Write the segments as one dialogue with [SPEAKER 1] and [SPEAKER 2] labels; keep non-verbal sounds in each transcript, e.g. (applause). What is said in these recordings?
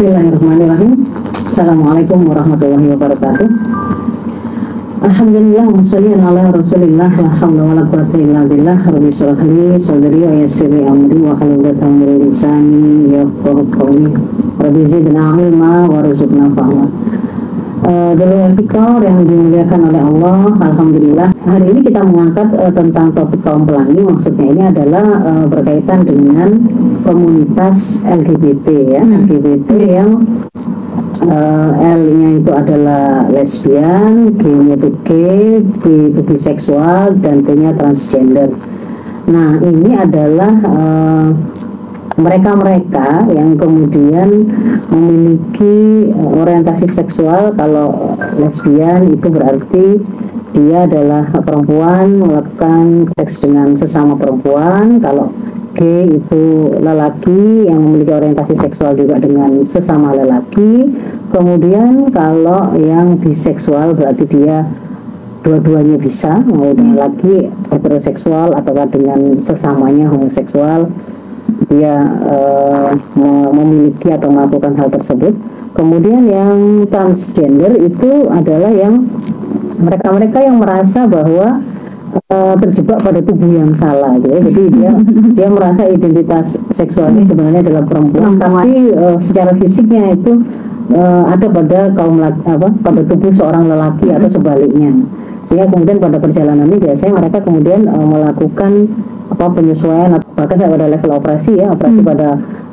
[SPEAKER 1] Bismillahirrahmanirrahim. Assalamualaikum warahmatullahi wabarakatuh. Alhamdulillah wassalli ala Rasulillah wa haula wala quwwata illa billah. Rabbi shrah li sadri wa yassir li amri wa hlul 'uqdatam min lisani yafqahu qawli. Rabbi zidna ilma warzuqna fahma. Uh, Dulu Fikor yang dimuliakan oleh Allah, Alhamdulillah. Hari ini kita mengangkat uh, tentang topik kaum pelangi. Maksudnya ini adalah uh, berkaitan dengan komunitas LGBT ya, LGBT yang uh, L-nya itu adalah lesbian, G-nya itu gay, B itu biseksual, dan T-nya transgender. Nah, ini adalah uh, mereka-mereka yang kemudian memiliki orientasi seksual kalau lesbian itu berarti dia adalah perempuan melakukan seks dengan sesama perempuan. Kalau gay itu lelaki yang memiliki orientasi seksual juga dengan sesama lelaki. Kemudian kalau yang biseksual berarti dia dua-duanya bisa mau dengan laki heteroseksual atau dengan sesamanya homoseksual dia uh, memiliki atau melakukan hal tersebut. Kemudian yang transgender itu adalah yang mereka-mereka yang merasa bahwa uh, terjebak pada tubuh yang salah gitu ya. Jadi dia (laughs) dia merasa identitas seksualnya sebenarnya adalah perempuan, tapi uh, secara fisiknya itu uh, ada pada kaum apa pada tubuh seorang lelaki atau sebaliknya. Sehingga kemudian pada perjalanan ini biasanya mereka kemudian uh, melakukan apa penyesuaian bahkan saya pada level operasi ya operasi hmm. pada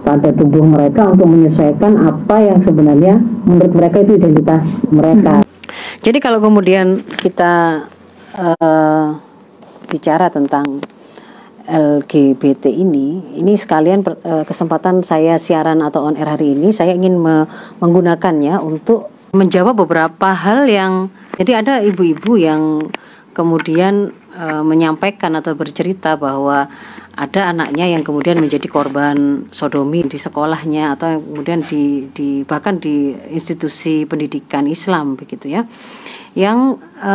[SPEAKER 1] pada tubuh mereka untuk menyesuaikan apa yang sebenarnya menurut mereka itu identitas mereka. Hmm.
[SPEAKER 2] Jadi kalau kemudian kita uh, bicara tentang LGBT ini, ini sekalian per, uh, kesempatan saya siaran atau on air hari ini, saya ingin me menggunakannya untuk menjawab beberapa hal yang jadi ada ibu-ibu yang kemudian e, menyampaikan atau bercerita bahwa ada anaknya yang kemudian menjadi korban sodomi di sekolahnya atau kemudian di, di bahkan di institusi pendidikan Islam begitu ya yang e,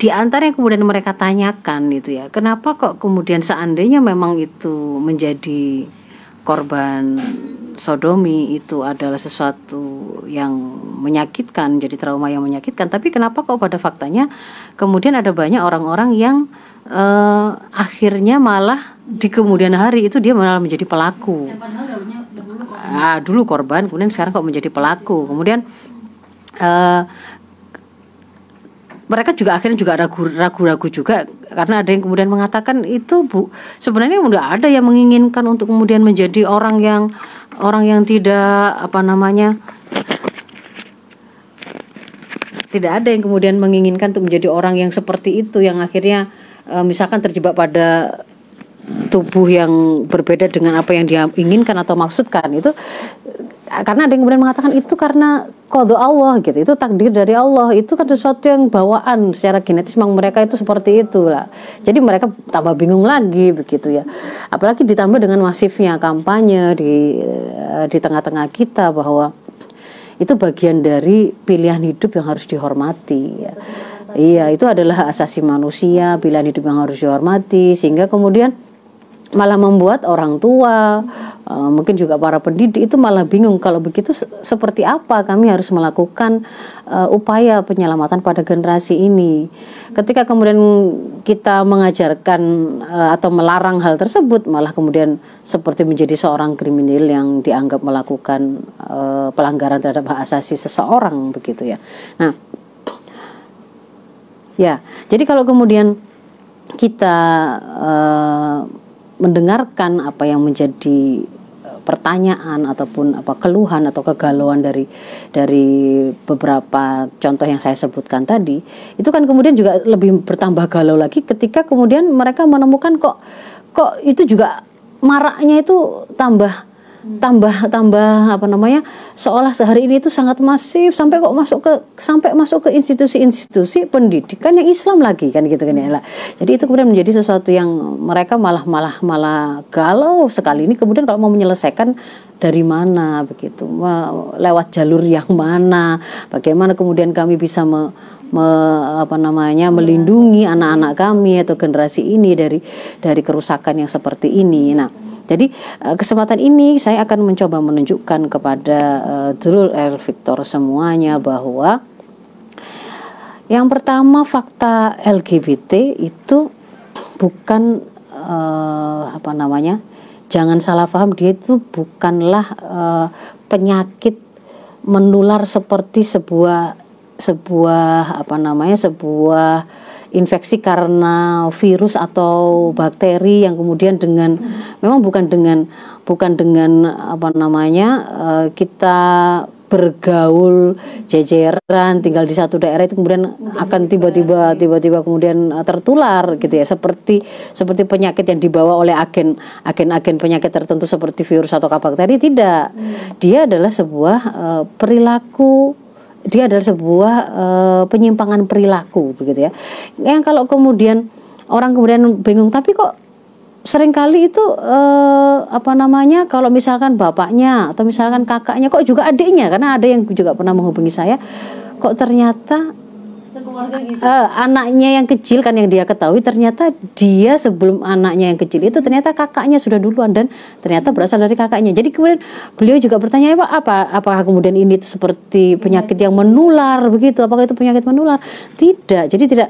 [SPEAKER 2] di antara yang kemudian mereka tanyakan itu ya kenapa kok kemudian seandainya memang itu menjadi korban sodomi itu adalah sesuatu yang menyakitkan, jadi trauma yang menyakitkan. Tapi kenapa kok pada faktanya kemudian ada banyak orang-orang yang uh, akhirnya malah di kemudian hari itu dia malah menjadi pelaku. Ah, dulu korban, kemudian sekarang kok menjadi pelaku. Kemudian uh, mereka juga akhirnya juga ragu-ragu juga karena ada yang kemudian mengatakan itu bu sebenarnya udah ada yang menginginkan untuk kemudian menjadi orang yang orang yang tidak apa namanya tidak ada yang kemudian menginginkan untuk menjadi orang yang seperti itu yang akhirnya e, misalkan terjebak pada tubuh yang berbeda dengan apa yang dia inginkan atau maksudkan itu karena ada yang kemudian mengatakan itu karena kode Allah gitu itu takdir dari Allah itu kan sesuatu yang bawaan secara genetis memang mereka itu seperti itu lah jadi mereka tambah bingung lagi begitu ya apalagi ditambah dengan masifnya kampanye di eh, di tengah-tengah kita bahwa itu bagian dari pilihan hidup yang harus dihormati ya. Iya, itu adalah asasi manusia, pilihan hidup yang harus dihormati sehingga kemudian malah membuat orang tua uh, mungkin juga para pendidik itu malah bingung kalau begitu seperti apa kami harus melakukan uh, upaya penyelamatan pada generasi ini? Ketika kemudian kita mengajarkan uh, atau melarang hal tersebut malah kemudian seperti menjadi seorang kriminal yang dianggap melakukan uh, pelanggaran terhadap hak asasi seseorang begitu ya. Nah ya jadi kalau kemudian kita uh, mendengarkan apa yang menjadi eh, pertanyaan ataupun apa keluhan atau kegalauan dari dari beberapa contoh yang saya sebutkan tadi itu kan kemudian juga lebih bertambah galau lagi ketika kemudian mereka menemukan kok kok itu juga maraknya itu tambah tambah tambah apa namanya seolah sehari ini itu sangat masif sampai kok masuk ke sampai masuk ke institusi-institusi pendidikan yang Islam lagi kan gitu kan ya jadi itu kemudian menjadi sesuatu yang mereka malah malah malah galau sekali. Ini kemudian kalau mau menyelesaikan dari mana begitu? Lewat jalur yang mana? Bagaimana kemudian kami bisa me, me, apa namanya melindungi anak-anak kami atau generasi ini dari dari kerusakan yang seperti ini nah Jadi uh, kesempatan ini saya akan mencoba menunjukkan kepada uh, Dulul El Victor semuanya bahwa yang pertama fakta LGBT itu bukan uh, apa namanya? Jangan salah paham dia itu bukanlah uh, penyakit menular seperti sebuah sebuah apa namanya sebuah infeksi karena virus atau bakteri yang kemudian dengan hmm. memang bukan dengan bukan dengan apa namanya uh, kita bergaul jejeran tinggal di satu daerah itu kemudian akan tiba-tiba tiba-tiba kemudian uh, tertular gitu ya seperti seperti penyakit yang dibawa oleh agen agen-agen penyakit tertentu seperti virus atau bakteri tidak hmm. dia adalah sebuah uh, perilaku dia adalah sebuah uh, penyimpangan perilaku begitu ya. Yang kalau kemudian orang kemudian bingung tapi kok sering kali itu eh, apa namanya kalau misalkan bapaknya atau misalkan kakaknya kok juga adiknya? Karena ada yang juga pernah menghubungi saya kok ternyata Uh, anaknya yang kecil kan yang dia ketahui ternyata dia sebelum anaknya yang kecil itu ternyata kakaknya sudah duluan dan ternyata berasal dari kakaknya. Jadi kemudian beliau juga bertanya apa apa apakah kemudian ini itu seperti penyakit yang menular begitu? Apakah itu penyakit menular? Tidak. Jadi tidak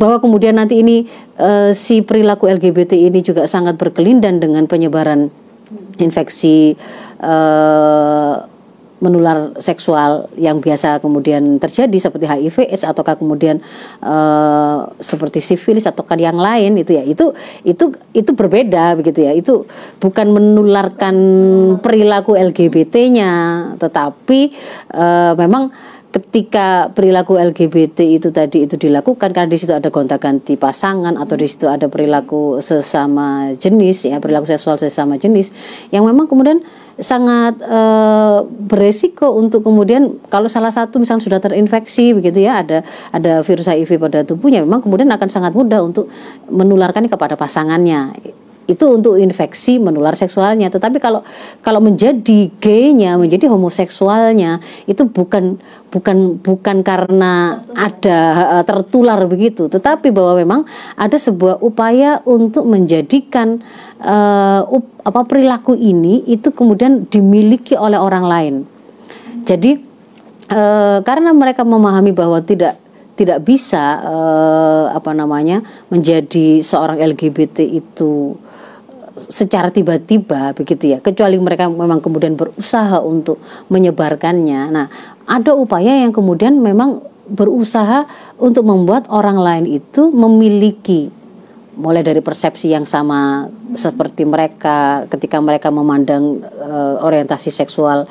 [SPEAKER 2] bahwa kemudian nanti ini uh, si perilaku LGBT ini juga sangat berkelindan dengan penyebaran infeksi uh, menular seksual yang biasa kemudian terjadi seperti HIV AIDS ataukah kemudian uh, seperti sifilis ataukah yang lain itu ya. Itu itu itu berbeda begitu ya. Itu bukan menularkan perilaku LGBT-nya tetapi uh, memang ketika perilaku LGBT itu tadi itu dilakukan karena di situ ada gonta-ganti pasangan atau di situ ada perilaku sesama jenis ya perilaku seksual sesama jenis yang memang kemudian sangat uh, beresiko untuk kemudian kalau salah satu misalnya sudah terinfeksi begitu ya ada ada virus HIV pada tubuhnya memang kemudian akan sangat mudah untuk menularkan kepada pasangannya itu untuk infeksi menular seksualnya. Tetapi kalau kalau menjadi gaynya, menjadi homoseksualnya itu bukan bukan bukan karena ada uh, tertular begitu, tetapi bahwa memang ada sebuah upaya untuk menjadikan uh, up, apa perilaku ini itu kemudian dimiliki oleh orang lain. Jadi uh, karena mereka memahami bahwa tidak tidak bisa uh, apa namanya menjadi seorang LGBT itu secara tiba-tiba begitu ya. Kecuali mereka memang kemudian berusaha untuk menyebarkannya. Nah ada upaya yang kemudian memang berusaha untuk membuat orang lain itu memiliki mulai dari persepsi yang sama seperti mereka ketika mereka memandang uh, orientasi seksual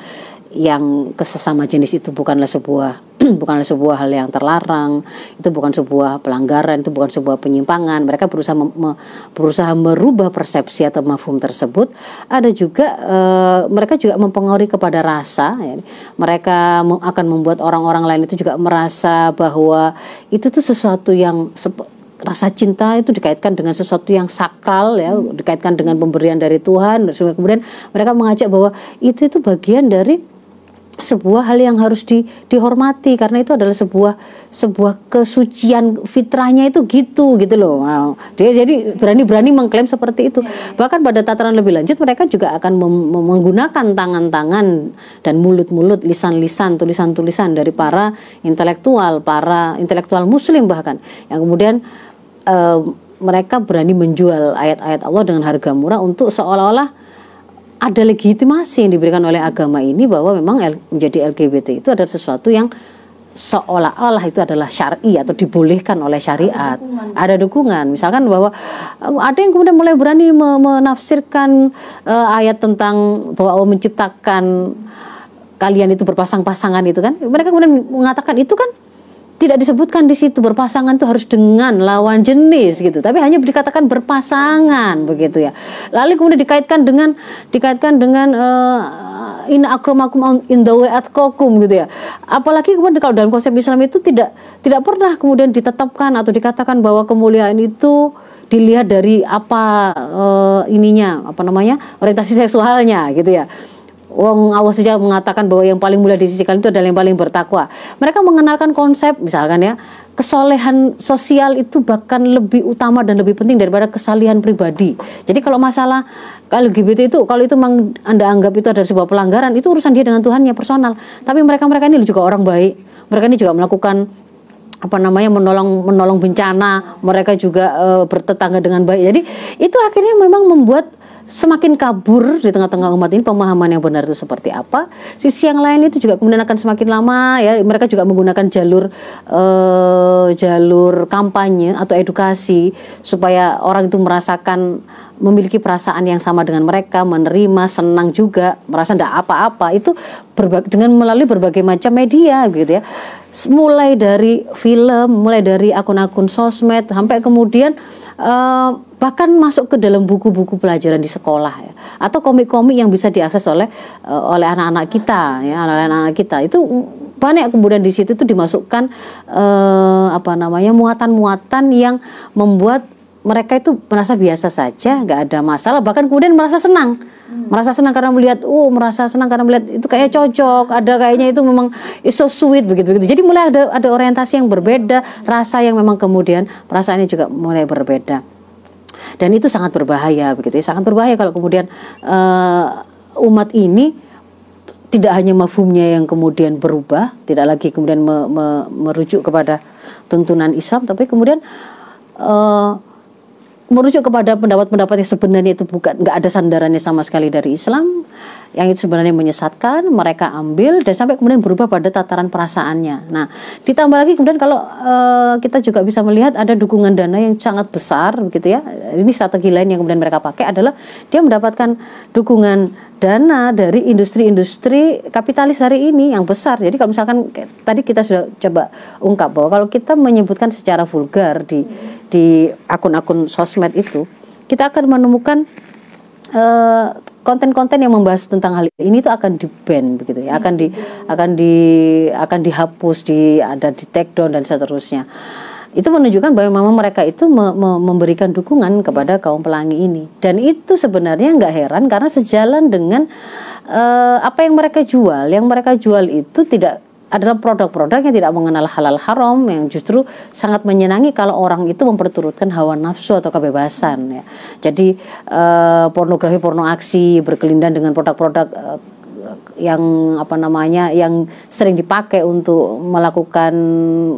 [SPEAKER 2] yang kesesama jenis itu bukanlah sebuah (clears throat) bukanlah sebuah hal yang terlarang, itu bukan sebuah pelanggaran, itu bukan sebuah penyimpangan. Mereka berusaha me, berusaha merubah persepsi atau mafhum tersebut. Ada juga e, mereka juga mempengaruhi kepada rasa. Ya. Mereka akan membuat orang-orang lain itu juga merasa bahwa itu tuh sesuatu yang rasa cinta itu dikaitkan dengan sesuatu yang sakral ya, dikaitkan dengan pemberian dari Tuhan. Kemudian mereka mengajak bahwa itu itu bagian dari sebuah hal yang harus di, dihormati karena itu adalah sebuah sebuah kesucian fitrahnya itu gitu gitu loh. Wow. dia jadi berani-berani mengklaim seperti itu. Bahkan pada tataran lebih lanjut mereka juga akan menggunakan tangan-tangan dan mulut-mulut lisan-lisan tulisan-tulisan dari para intelektual para intelektual muslim bahkan. Yang kemudian uh, mereka berani menjual ayat-ayat Allah dengan harga murah untuk seolah-olah ada legitimasi yang diberikan oleh agama ini bahwa memang menjadi LGBT itu adalah sesuatu yang seolah-olah itu adalah syar'i atau dibolehkan oleh syariat. Ada dukungan. Ada dukungan. Misalkan bahwa ada yang kemudian mulai berani menafsirkan uh, ayat tentang bahwa Allah menciptakan kalian itu berpasang-pasangan itu kan. Mereka kemudian mengatakan itu kan tidak disebutkan di situ berpasangan itu harus dengan lawan jenis gitu. Tapi hanya dikatakan berpasangan begitu ya. Lalu kemudian dikaitkan dengan dikaitkan dengan uh, in akromakum in the way at kokum gitu ya. Apalagi kemudian kalau dalam konsep Islam itu tidak tidak pernah kemudian ditetapkan atau dikatakan bahwa kemuliaan itu dilihat dari apa uh, ininya apa namanya orientasi seksualnya gitu ya Wong Allah saja mengatakan bahwa yang paling mulia di sisi kalian itu adalah yang paling bertakwa. Mereka mengenalkan konsep misalkan ya kesolehan sosial itu bahkan lebih utama dan lebih penting daripada kesalihan pribadi. Jadi kalau masalah kalau LGBT itu kalau itu memang Anda anggap itu ada sebuah pelanggaran, itu urusan dia dengan Tuhannya personal. Tapi mereka-mereka ini juga orang baik. Mereka ini juga melakukan apa namanya menolong menolong bencana, mereka juga e, bertetangga dengan baik. Jadi itu akhirnya memang membuat semakin kabur di tengah-tengah umat ini pemahaman yang benar itu seperti apa. Sisi yang lain itu juga kemudian akan semakin lama ya mereka juga menggunakan jalur uh, jalur kampanye atau edukasi supaya orang itu merasakan memiliki perasaan yang sama dengan mereka, menerima, senang juga, merasa tidak apa-apa. Itu dengan melalui berbagai macam media gitu ya. Mulai dari film, mulai dari akun-akun sosmed sampai kemudian uh, bahkan masuk ke dalam buku-buku pelajaran di sekolah ya. Atau komik-komik yang bisa diakses oleh uh, oleh anak-anak kita ya oleh anak-anak kita. Itu banyak kemudian di situ itu dimasukkan uh, apa namanya muatan-muatan yang membuat mereka itu merasa biasa saja, nggak ada masalah, bahkan kemudian merasa senang, hmm. merasa senang karena melihat, oh merasa senang karena melihat itu kayak cocok, ada kayaknya itu memang so sweet begitu begitu. Jadi mulai ada ada orientasi yang berbeda, rasa yang memang kemudian perasaannya juga mulai berbeda, dan itu sangat berbahaya begitu, ya. sangat berbahaya kalau kemudian uh, umat ini tidak hanya mafhumnya yang kemudian berubah, tidak lagi kemudian me, me, merujuk kepada tuntunan Islam, tapi kemudian uh, merujuk kepada pendapat-pendapat yang sebenarnya itu bukan nggak ada sandarannya sama sekali dari Islam yang itu sebenarnya menyesatkan mereka ambil dan sampai kemudian berubah pada tataran perasaannya. Nah, ditambah lagi kemudian kalau uh, kita juga bisa melihat ada dukungan dana yang sangat besar begitu ya. Ini strategi lain yang kemudian mereka pakai adalah dia mendapatkan dukungan dana dari industri-industri kapitalis hari ini yang besar. Jadi kalau misalkan tadi kita sudah coba ungkap bahwa kalau kita menyebutkan secara vulgar di di akun-akun sosmed itu, kita akan menemukan konten-konten yang membahas tentang hal ini itu akan di ban begitu ya, akan di akan di akan dihapus, di ada di take down dan seterusnya. Itu menunjukkan bahwa memang mereka itu me me memberikan dukungan kepada kaum pelangi ini. Dan itu sebenarnya nggak heran karena sejalan dengan uh, apa yang mereka jual. Yang mereka jual itu tidak adalah produk-produk yang tidak mengenal halal haram yang justru sangat menyenangi kalau orang itu memperturutkan hawa nafsu atau kebebasan ya. Jadi uh, pornografi porno aksi berkelindan dengan produk-produk uh, yang apa namanya yang sering dipakai untuk melakukan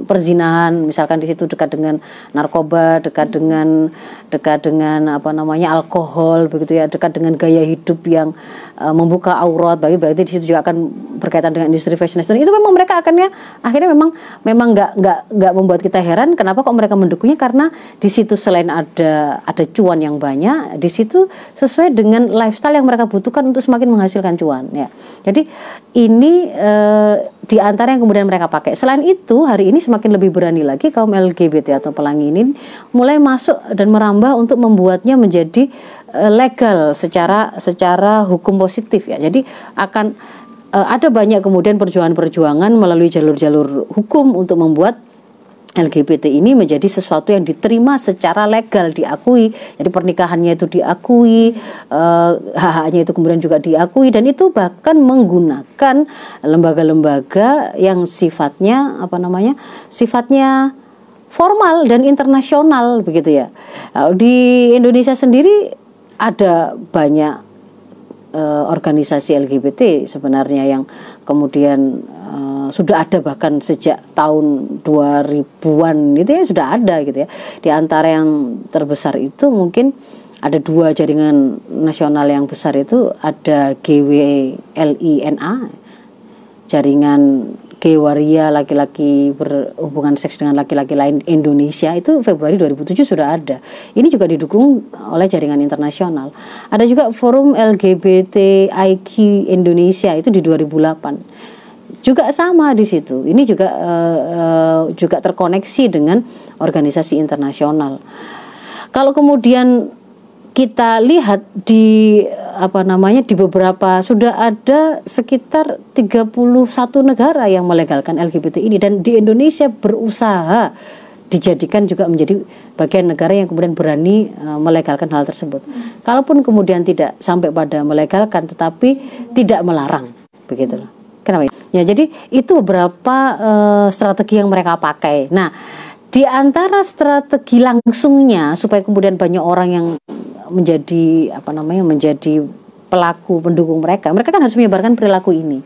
[SPEAKER 2] perzinahan. Misalkan di situ dekat dengan narkoba dekat dengan dekat dengan apa namanya alkohol begitu ya. Dekat dengan gaya hidup yang uh, membuka aurat. Bagi berarti di situ juga akan berkaitan dengan industri fashion itu memang mereka akannya akhirnya memang memang nggak nggak nggak membuat kita heran. Kenapa kok mereka mendukungnya? Karena di situ selain ada ada cuan yang banyak di situ sesuai dengan lifestyle yang mereka butuhkan untuk semakin menghasilkan cuan ya jadi ini e, di antara yang kemudian mereka pakai. Selain itu, hari ini semakin lebih berani lagi kaum LGBT atau pelangi ini mulai masuk dan merambah untuk membuatnya menjadi e, legal secara secara hukum positif ya. Jadi akan e, ada banyak kemudian perjuangan-perjuangan melalui jalur-jalur hukum untuk membuat LGBT ini menjadi sesuatu yang diterima secara legal diakui. Jadi pernikahannya itu diakui uh, hak-haknya itu kemudian juga diakui dan itu bahkan menggunakan lembaga-lembaga yang sifatnya apa namanya sifatnya formal dan internasional begitu ya. Di Indonesia sendiri ada banyak uh, organisasi LGBT sebenarnya yang kemudian uh, sudah ada bahkan sejak tahun 2000-an itu ya sudah ada gitu ya. Di antara yang terbesar itu mungkin ada dua jaringan nasional yang besar itu ada GWLINA jaringan waria laki-laki berhubungan seks dengan laki-laki lain Indonesia itu Februari 2007 sudah ada. Ini juga didukung oleh jaringan internasional. Ada juga forum LGBTIQ Indonesia itu di 2008 juga sama di situ. Ini juga uh, uh, juga terkoneksi dengan organisasi internasional. Kalau kemudian kita lihat di apa namanya di beberapa sudah ada sekitar 31 negara yang melegalkan LGBT ini dan di Indonesia berusaha dijadikan juga menjadi bagian negara yang kemudian berani uh, melegalkan hal tersebut. Hmm. Kalaupun kemudian tidak sampai pada melegalkan tetapi tidak melarang begitu loh. Kenapa? Ya jadi itu beberapa uh, strategi yang mereka pakai. Nah, di antara strategi langsungnya supaya kemudian banyak orang yang menjadi apa namanya menjadi pelaku pendukung mereka, mereka kan harus menyebarkan perilaku ini.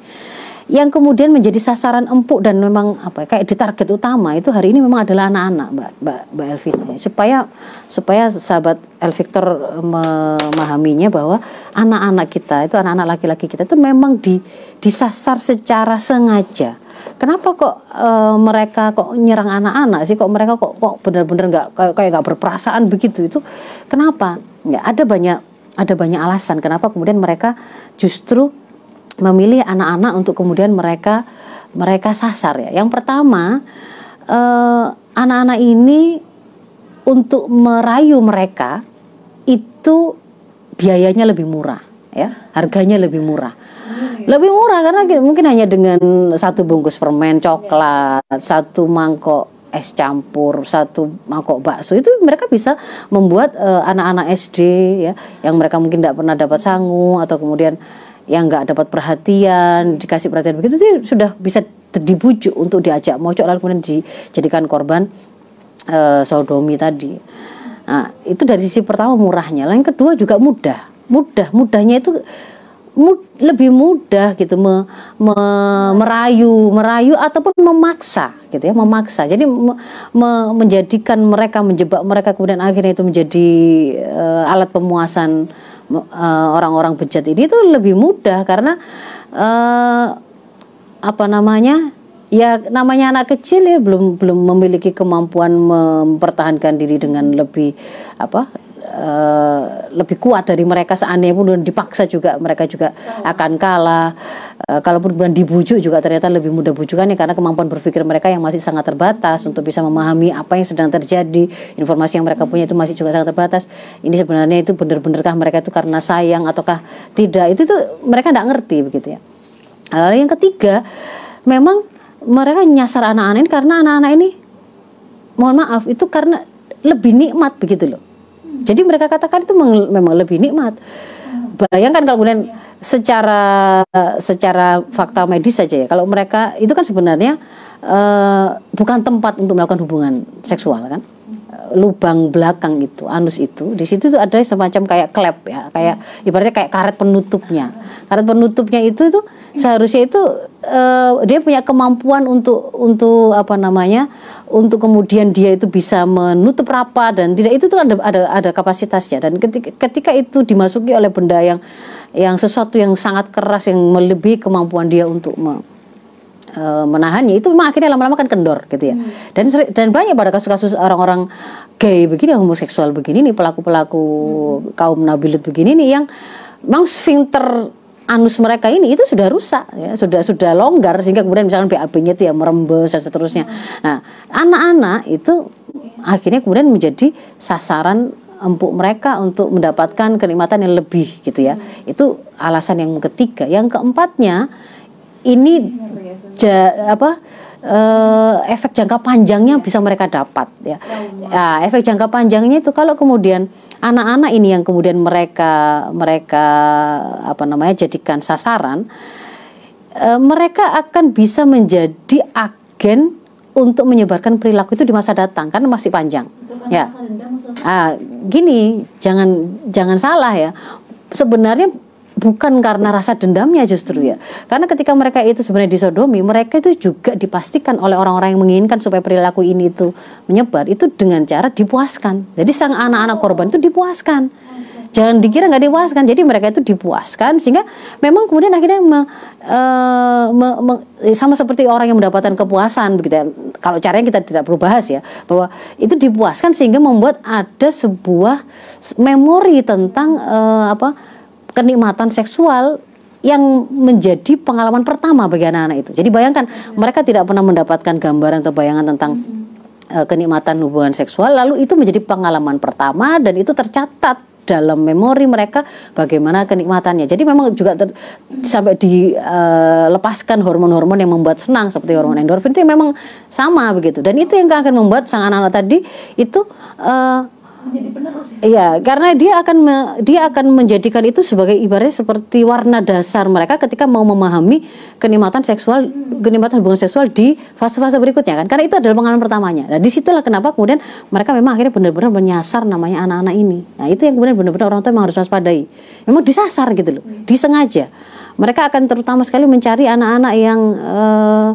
[SPEAKER 2] Yang kemudian menjadi sasaran empuk dan memang apa ya, kayak di target utama itu hari ini memang adalah anak-anak Mbak Mbak, Mbak Elvin supaya supaya sahabat El Victor memahaminya bahwa anak-anak kita itu anak-anak laki-laki kita itu memang di disasar secara sengaja kenapa kok e, mereka kok nyerang anak-anak sih kok mereka kok kok benar-benar nggak kayak kayak nggak berperasaan begitu itu kenapa ya ada banyak ada banyak alasan kenapa kemudian mereka justru memilih anak-anak untuk kemudian mereka mereka sasar ya. Yang pertama eh, anak-anak ini untuk merayu mereka itu biayanya lebih murah ya, harganya lebih murah. Lebih murah karena mungkin hanya dengan satu bungkus permen coklat, satu mangkok es campur, satu mangkok bakso. Itu mereka bisa membuat eh, anak-anak uh, SD ya yang mereka mungkin tidak pernah dapat sangu atau kemudian yang nggak dapat perhatian dikasih perhatian begitu itu sudah bisa dibujuk untuk diajak mojok lalu kemudian dijadikan korban uh, sodomi tadi. Nah itu dari sisi pertama murahnya lain kedua juga mudah. Mudah mudahnya itu mud, lebih mudah gitu me, me, merayu merayu ataupun memaksa gitu ya memaksa. Jadi me, me, menjadikan mereka menjebak mereka kemudian akhirnya itu menjadi uh, alat pemuasan Eh, orang-orang uh, bejat ini itu lebih mudah karena uh, apa namanya ya namanya anak kecil ya belum belum memiliki kemampuan mempertahankan diri dengan lebih apa Uh, lebih kuat dari mereka. Seandainya pun dipaksa juga mereka juga akan kalah. Uh, kalaupun kemudian dibujuk juga ternyata lebih mudah bujukannya karena kemampuan berpikir mereka yang masih sangat terbatas untuk bisa memahami apa yang sedang terjadi. Informasi yang mereka punya itu masih juga sangat terbatas. Ini sebenarnya itu benar-benarkah mereka itu karena sayang ataukah tidak? Itu tuh mereka tidak ngerti begitu ya. Lalu yang ketiga memang mereka nyasar anak-anak ini karena anak-anak ini mohon maaf itu karena lebih nikmat begitu loh jadi mereka katakan itu memang lebih nikmat. Bayangkan kalau kemudian secara secara fakta medis saja ya, kalau mereka itu kan sebenarnya uh, bukan tempat untuk melakukan hubungan seksual kan lubang belakang itu anus itu di situ tuh ada semacam kayak klep ya kayak ibaratnya kayak karet penutupnya. Karet penutupnya itu tuh seharusnya itu uh, dia punya kemampuan untuk untuk apa namanya untuk kemudian dia itu bisa menutup rapat dan tidak itu tuh ada ada ada kapasitasnya. Dan ketika ketika itu dimasuki oleh benda yang yang sesuatu yang sangat keras yang melebihi kemampuan dia untuk me, uh, menahannya itu memang akhirnya lama-lama kan kendor gitu ya. Hmm. Dan dan banyak pada kasus-kasus orang-orang gay begini, homoseksual begini nih pelaku-pelaku hmm. kaum nabilut begini nih yang memang sphincter anus mereka ini itu sudah rusak ya sudah sudah longgar sehingga kemudian misalkan BAB-nya itu ya merembes dan seterusnya. Hmm. Nah, anak-anak itu akhirnya kemudian menjadi sasaran empuk mereka untuk mendapatkan kenikmatan yang lebih gitu ya. Hmm. Itu alasan yang ketiga. Yang keempatnya ini ja, apa uh, efek jangka panjangnya bisa mereka dapat ya. ya efek jangka panjangnya itu kalau kemudian anak-anak ini yang kemudian mereka mereka apa namanya jadikan sasaran uh, mereka akan bisa menjadi agen untuk menyebarkan perilaku itu di masa datang kan masih panjang. Ya. ah gini jangan jangan salah ya. Sebenarnya bukan karena rasa dendamnya justru ya. Karena ketika mereka itu sebenarnya disodomi, mereka itu juga dipastikan oleh orang-orang yang menginginkan supaya perilaku ini itu menyebar itu dengan cara dipuaskan. Jadi sang anak-anak korban itu dipuaskan. Jangan dikira nggak dipuaskan. Jadi mereka itu dipuaskan sehingga memang kemudian akhirnya me, uh, me, me, sama seperti orang yang mendapatkan kepuasan begitu ya. Kalau caranya kita tidak perlu bahas ya bahwa itu dipuaskan sehingga membuat ada sebuah memori tentang uh, apa kenikmatan seksual yang menjadi pengalaman pertama bagi anak-anak itu. Jadi bayangkan mereka tidak pernah mendapatkan gambaran atau bayangan tentang uh, kenikmatan hubungan seksual, lalu itu menjadi pengalaman pertama dan itu tercatat dalam memori mereka bagaimana kenikmatannya. Jadi memang juga ter, sampai dilepaskan uh, hormon-hormon yang membuat senang seperti hormon endorfin itu memang sama begitu. Dan itu yang akan membuat sang anak-anak tadi itu uh,
[SPEAKER 3] menjadi penerus ya.
[SPEAKER 2] Iya, karena dia akan me- dia akan menjadikan itu sebagai ibaratnya seperti warna dasar mereka ketika mau memahami kenikmatan seksual, kenikmatan hubungan seksual di fase-fase berikutnya kan. Karena itu adalah pengalaman pertamanya. Nah, di situlah kenapa kemudian mereka memang akhirnya benar-benar menyasar namanya anak-anak ini. Nah, itu yang kemudian benar-benar orang tua memang harus waspadai. Memang disasar gitu loh, disengaja. Mereka akan terutama sekali mencari anak-anak yang eh,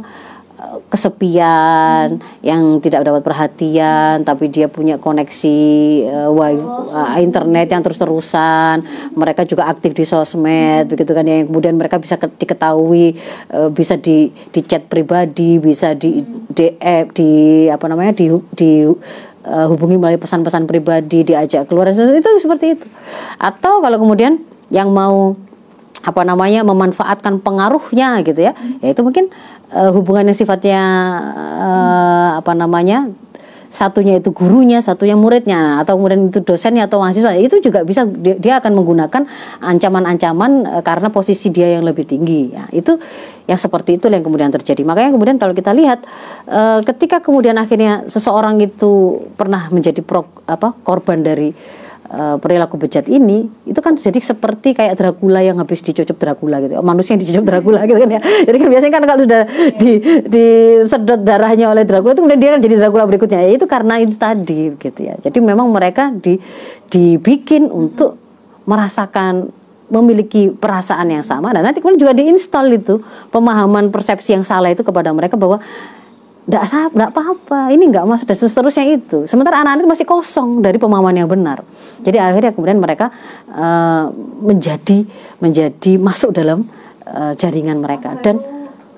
[SPEAKER 2] kesepian, yang tidak dapat perhatian, tapi dia punya koneksi eh, wi- eh, internet yang terus-terusan. Mereka juga aktif di sosmed, begitu kan yang kemudian mereka bisa ke- diketahui, eh, bisa di di chat pribadi, bisa di DM, di apa namanya di di eh, hubungi melalui pesan-pesan pribadi, diajak keluar itu seperti itu. Atau kalau kemudian yang mau apa namanya memanfaatkan pengaruhnya gitu ya. Ya itu mungkin eh, hubungan yang sifatnya eh, apa namanya satunya itu gurunya satunya muridnya atau kemudian itu dosennya atau mahasiswa itu juga bisa dia, dia akan menggunakan ancaman-ancaman eh, karena posisi dia yang lebih tinggi. Ya itu yang seperti itu yang kemudian terjadi. Makanya kemudian kalau kita lihat eh, ketika kemudian akhirnya seseorang itu pernah menjadi pro, apa korban dari eh, perilaku bejat ini itu kan jadi seperti kayak Dracula yang habis dicucup Dracula gitu. Manusia yang dicucup Dracula gitu kan ya. Jadi kan biasanya kan kalau sudah di disedot darahnya oleh Dracula itu kemudian dia kan jadi Dracula berikutnya. Ya itu karena itu tadi gitu ya. Jadi memang mereka di dibikin untuk merasakan memiliki perasaan yang sama. Dan nanti kemudian juga diinstal itu pemahaman persepsi yang salah itu kepada mereka bahwa tidak apa-apa, ini nggak masuk dan seterusnya itu. Sementara anak-anak itu masih kosong dari pemahaman yang benar. Jadi akhirnya kemudian mereka eh, menjadi menjadi masuk dalam eh, jaringan mereka dan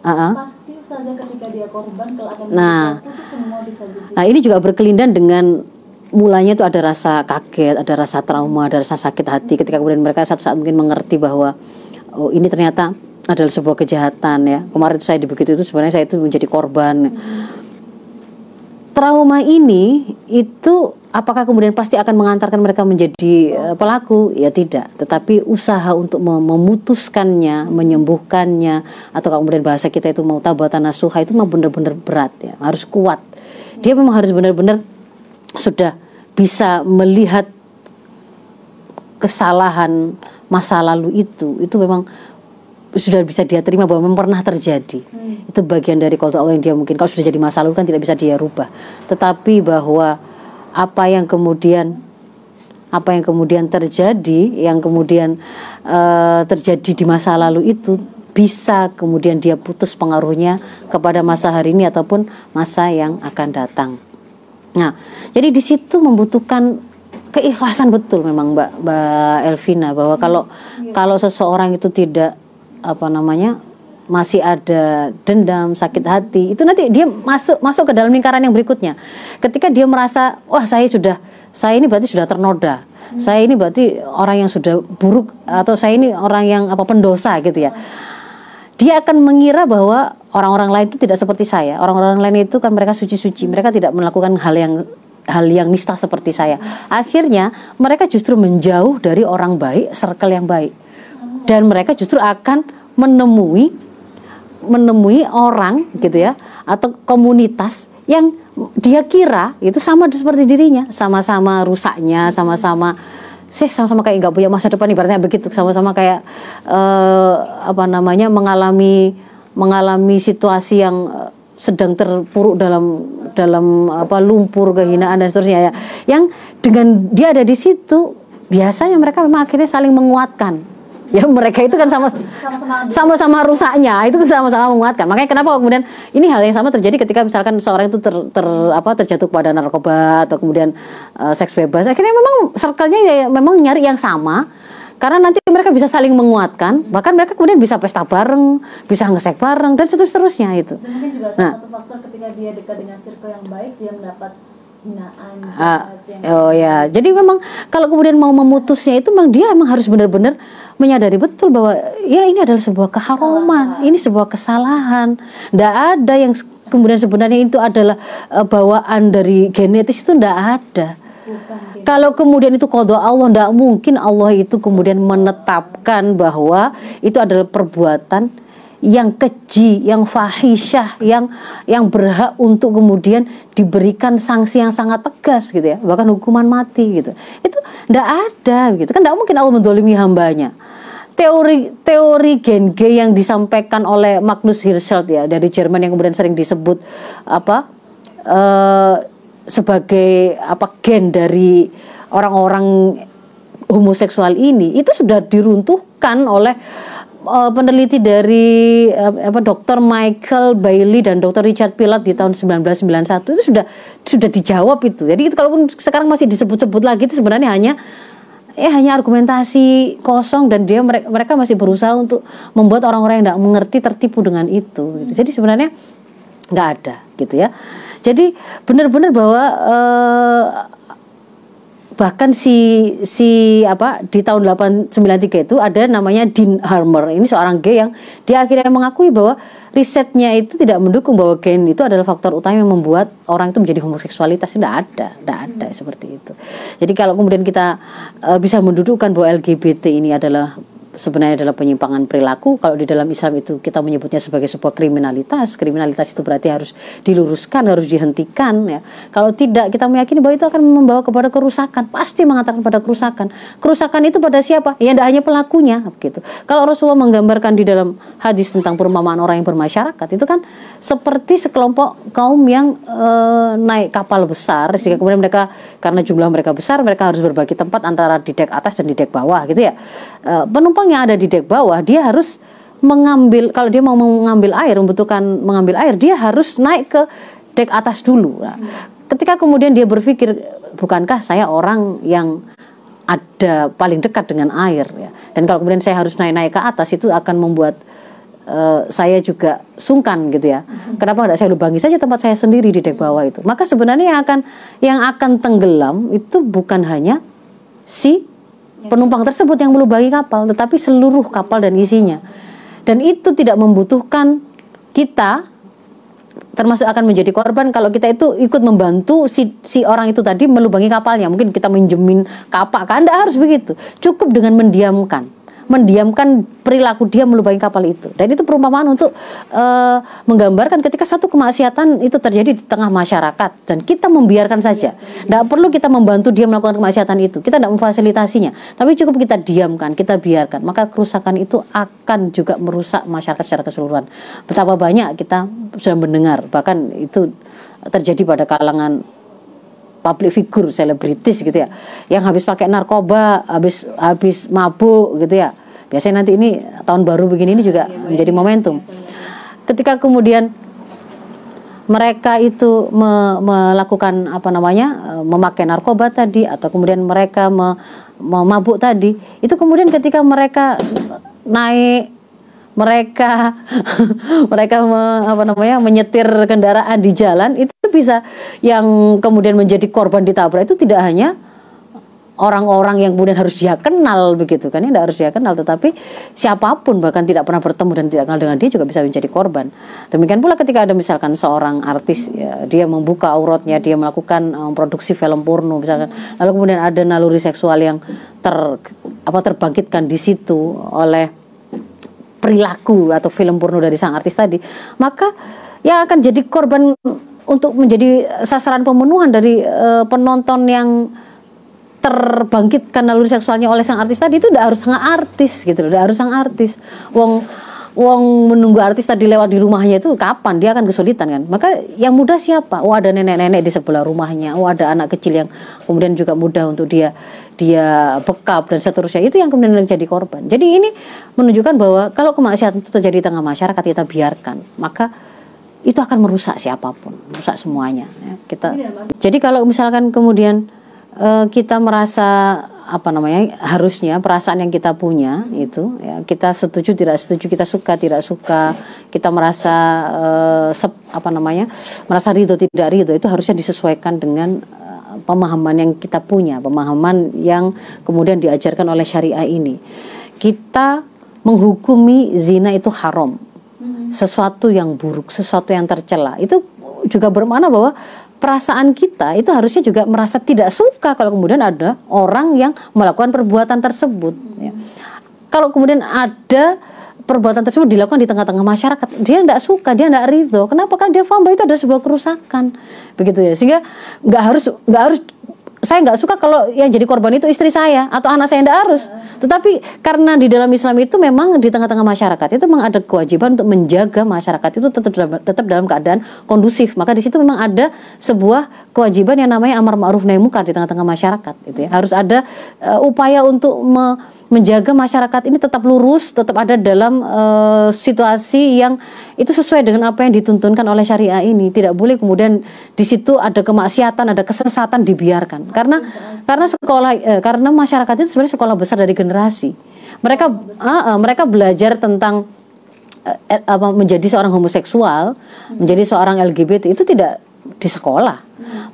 [SPEAKER 2] uh, uh,
[SPEAKER 3] Pasti saja ketika dia korban kelak akan
[SPEAKER 2] Nah.
[SPEAKER 3] semua bisa.
[SPEAKER 2] Nah ini juga berkelindan dengan mulanya itu ada rasa kaget, ada rasa trauma, ada rasa sakit hati ketika kemudian mereka satu saat mungkin mengerti bahwa oh ini ternyata adalah sebuah kejahatan ya. Kemarin itu saya dibegitu itu sebenarnya saya itu menjadi korban. Trauma ini itu apakah kemudian pasti akan mengantarkan mereka menjadi eh, pelaku? Ya tidak, tetapi usaha untuk mem- memutuskannya, menyembuhkannya atau kemudian bahasa kita itu mau tabatan nasuha itu memang benar-benar berat ya, harus kuat. Dia memang harus benar-benar sudah bisa melihat kesalahan masa lalu itu itu memang sudah bisa dia terima bahwa memang pernah terjadi. Itu bagian dari kota Allah yang dia mungkin kalau sudah jadi masa lalu kan tidak bisa dia rubah. Tetapi bahwa apa yang kemudian apa yang kemudian terjadi yang kemudian eh, terjadi di masa lalu itu bisa kemudian dia putus pengaruhnya kepada masa hari ini ataupun masa yang akan datang. Nah, jadi di situ membutuhkan keikhlasan betul memang Mbak Mbak Elvina bahwa kalau kalau seseorang itu tidak apa namanya masih ada dendam, sakit hati, itu nanti dia masuk masuk ke dalam lingkaran yang berikutnya. Ketika dia merasa, wah saya sudah saya ini berarti sudah ternoda. Saya ini berarti orang yang sudah buruk atau saya ini orang yang apa pendosa gitu ya dia akan mengira bahwa orang-orang lain itu tidak seperti saya. Orang-orang lain itu kan mereka suci-suci, mereka tidak melakukan hal yang hal yang nista seperti saya. Akhirnya mereka justru menjauh dari orang baik, circle yang baik. Dan mereka justru akan menemui menemui orang gitu ya atau komunitas yang dia kira itu sama seperti dirinya, sama-sama rusaknya, sama-sama saya sama-sama kayak nggak punya masa depan ibaratnya begitu. Sama-sama kayak eh, apa namanya mengalami mengalami situasi yang eh, sedang terpuruk dalam dalam apa lumpur kehinaan dan seterusnya ya. Yang dengan dia ada di situ biasanya mereka memang akhirnya saling menguatkan ya mereka itu kan sama sama-sama rusaknya. Itu sama-sama menguatkan. Makanya kenapa kemudian ini hal yang sama terjadi ketika misalkan seorang itu ter, ter- apa terjatuh pada narkoba atau kemudian eh, seks bebas. Akhirnya memang circle-nya ya memang nyari yang sama. Karena nanti mereka bisa saling menguatkan. Bahkan mereka kemudian bisa pesta bareng bisa ngesek bareng dan seterusnya itu
[SPEAKER 3] Dan mungkin juga salah satu faktor ketika dia dekat dengan circle yang baik dia mendapat yang
[SPEAKER 2] oh ya, jadi memang kalau kemudian mau memutusnya itu memang dia memang harus benar-benar menyadari betul bahwa ya ini adalah sebuah keharuman, ini sebuah kesalahan. Tidak ada yang kemudian sebenarnya itu adalah eh, bawaan dari genetis itu tidak ada.
[SPEAKER 3] bukan
[SPEAKER 2] Kalau kemudian itu kodok Allah, tidak mungkin Allah itu kemudian menetapkan bahwa itu adalah perbuatan yang keji, yang fahisyah, yang yang berhak untuk kemudian diberikan sanksi yang sangat tegas gitu ya, bahkan hukuman mati gitu. Itu tidak ada gitu kan, tidak mungkin Allah mendolimi hambanya. Teori teori gen G yang disampaikan oleh Magnus Hirschfeld ya dari Jerman yang kemudian sering disebut apa uh, sebagai apa gen dari orang-orang homoseksual ini itu sudah diruntuhkan oleh uh, peneliti dari uh, apa Dr. Michael Bailey dan Dr. Richard Pilat di tahun 1991 itu sudah sudah dijawab itu. Jadi itu kalaupun sekarang masih disebut-sebut lagi itu sebenarnya hanya eh hanya argumentasi kosong dan dia mereka, mereka masih berusaha untuk membuat orang-orang yang tidak mengerti tertipu dengan itu. Gitu. Jadi sebenarnya nggak ada gitu ya. Jadi benar-benar bahwa uh, bahkan si si apa di tahun 893 itu ada namanya Dean Harmer. Ini seorang gay yang dia akhirnya mengakui bahwa risetnya itu tidak mendukung bahwa gen itu adalah faktor utama yang membuat orang itu menjadi homoseksualitas. Tidak ada tidak ada hmm. seperti itu. Jadi kalau kemudian kita uh, bisa mendudukan bahwa LGBT ini adalah sebenarnya adalah penyimpangan perilaku. Kalau di dalam Islam itu kita menyebutnya sebagai sebuah kriminalitas. Kriminalitas itu berarti harus diluruskan, harus dihentikan ya. Kalau tidak kita meyakini bahwa itu akan membawa kepada kerusakan, pasti mengatakan pada kerusakan. Kerusakan itu pada siapa? Ya tidak hanya pelakunya gitu. Kalau Rasulullah menggambarkan di dalam hadis tentang perumpamaan orang yang bermasyarakat itu kan seperti sekelompok kaum yang e, naik kapal besar sehingga kemudian mereka karena jumlah mereka besar mereka harus berbagi tempat antara di dek atas dan di dek bawah gitu ya. E, penumpang yang ada di dek bawah dia harus mengambil kalau dia mau mengambil air membutuhkan mengambil air dia harus naik ke dek atas dulu. Nah, ketika kemudian dia berpikir bukankah saya orang yang ada paling dekat dengan air ya dan kalau kemudian saya harus naik-naik ke atas itu akan membuat uh, saya juga sungkan gitu ya. Kenapa tidak saya lubangi saja tempat saya sendiri di dek bawah itu? Maka sebenarnya yang akan yang akan tenggelam itu bukan hanya si penumpang tersebut yang melubangi kapal, tetapi seluruh kapal dan isinya. Dan itu tidak membutuhkan kita termasuk akan menjadi korban kalau kita itu ikut membantu si si orang itu tadi melubangi kapalnya. Mungkin kita minjemin kapak kan, tidak harus begitu. Cukup dengan mendiamkan mendiamkan perilaku dia melubangi kapal itu. Dan itu perumpamaan untuk uh, menggambarkan ketika satu kemaksiatan itu terjadi di tengah masyarakat dan kita membiarkan saja. Tidak perlu kita membantu dia melakukan kemaksiatan itu. Kita tidak memfasilitasinya, tapi cukup kita diamkan, kita biarkan. Maka kerusakan itu akan juga merusak masyarakat secara keseluruhan. Betapa banyak kita sudah mendengar, bahkan itu terjadi pada kalangan public figure selebritis gitu ya yang habis pakai narkoba habis habis mabuk gitu ya. Biasanya nanti ini tahun baru begini ini juga ya, menjadi momentum. ketika kemudian mereka itu me, melakukan apa namanya memakai narkoba tadi atau kemudian mereka me, memabuk tadi itu kemudian ketika mereka naik mereka (laughs) mereka me, apa namanya menyetir kendaraan di jalan itu bisa yang kemudian menjadi korban ditabrak itu tidak hanya orang-orang yang kemudian harus dia kenal begitu kan ya tidak harus dia kenal tetapi siapa pun bahkan tidak pernah bertemu dan tidak kenal dengan dia juga bisa menjadi korban. Demikian pula ketika ada misalkan seorang artis ya, dia membuka auratnya dia melakukan um, produksi film porno misalkan lalu kemudian ada naluri seksual yang ter apa terbangkitkan di situ oleh perilaku atau film porno dari sang artis tadi maka yang akan jadi korban untuk menjadi sasaran pemenuhan dari uh, penonton yang terbangkitkan naluri seksualnya oleh sang artis tadi itu tidak harus sang artis gitu loh, tidak harus sang artis. Wong Wong menunggu artis tadi lewat di rumahnya itu kapan dia akan kesulitan kan? Maka yang mudah siapa? Oh ada nenek-nenek di sebelah rumahnya. Oh ada anak kecil yang kemudian juga mudah untuk dia dia bekap dan seterusnya. Itu yang kemudian menjadi korban. Jadi ini menunjukkan bahwa kalau kemaksiatan itu terjadi di tengah masyarakat kita biarkan, maka itu akan merusak siapa pun, merusak semuanya. Ya. Kita, jadi kalau misalkan kemudian uh, kita merasa apa namanya harusnya perasaan yang kita punya itu ya kita setuju tidak setuju kita suka tidak suka kita merasa uh, sep, apa namanya merasa ridho tidak ridho itu harusnya disesuaikan dengan uh, pemahaman yang kita punya pemahaman yang kemudian diajarkan oleh syariah ini. Kita menghukumi zina itu haram. Sesuatu yang buruk, sesuatu yang tercela. Itu juga bermakna bahwa perasaan kita itu harusnya juga merasa tidak suka kalau kemudian ada orang yang melakukan perbuatan tersebut. Ya. Kalau kemudian ada perbuatan tersebut dilakukan di tengah-tengah masyarakat dia tidak suka dia tidak ridho kenapa kan dia paham bahwa itu adalah sebuah kerusakan begitu ya sehingga nggak harus nggak harus saya nggak suka kalau yang jadi korban itu istri saya atau anak saya tidak harus. Tetapi karena di dalam Islam itu memang di tengah-tengah masyarakat itu memang ada kewajiban untuk menjaga masyarakat itu tetap dalam, tetap dalam keadaan kondusif. Maka di situ memang ada sebuah kewajiban yang namanya amar ma'ruf nahi munkar di tengah-tengah masyarakat. Gitu ya. Harus ada uh, upaya untuk me menjaga masyarakat ini tetap lurus, tetap ada dalam uh, situasi yang itu sesuai dengan apa yang dituntunkan oleh syariah ini. Tidak boleh kemudian di situ ada kemaksiatan, ada kesesatan dibiarkan. Karena karena sekolah uh, karena masyarakat itu sebenarnya sekolah besar dari generasi. Mereka uh, uh, mereka belajar tentang apa menjadi seorang homoseksual, menjadi seorang LGBT itu tidak di sekolah.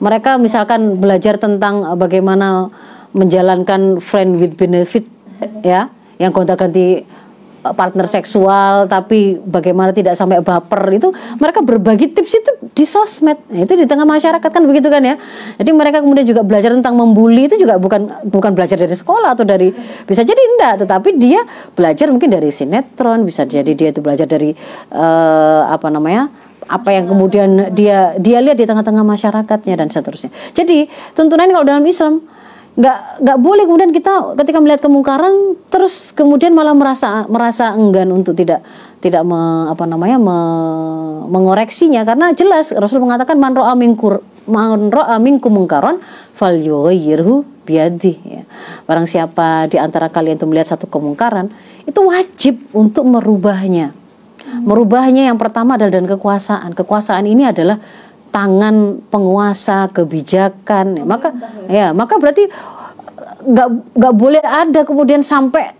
[SPEAKER 2] Mereka misalkan belajar tentang bagaimana menjalankan friend with benefit ya yang gonta-ganti eh, partner seksual tapi bagaimana tidak sampai baper itu mereka berbagi tips itu di sosmed. Nah, itu di tengah masyarakat kan begitu kan ya. Jadi mereka kemudian juga belajar tentang membuli itu juga bukan bukan belajar dari sekolah atau dari bisa jadi enggak tetapi dia belajar mungkin dari sinetron bisa jadi dia itu belajar dari uh, apa namanya apa yang kemudian dia dia lihat di tengah-tengah masyarakatnya dan seterusnya. Jadi tuntunan kalau dalam Islam nggak nggak boleh kemudian kita ketika melihat kemungkaran terus kemudian malah merasa merasa enggan untuk tidak tidak me, apa namanya me, mengoreksinya karena jelas Rasul mengatakan man ro'a minkur man ro'a minkum mungkaron falyughayyirhu biadi ya. Barang siapa di antara kalian itu melihat satu kemungkaran itu wajib untuk merubahnya. Merubahnya yang pertama adalah dan kekuasaan. Kekuasaan ini adalah tangan penguasa kebijakan ya, maka ya maka berarti nggak nggak boleh ada kemudian sampai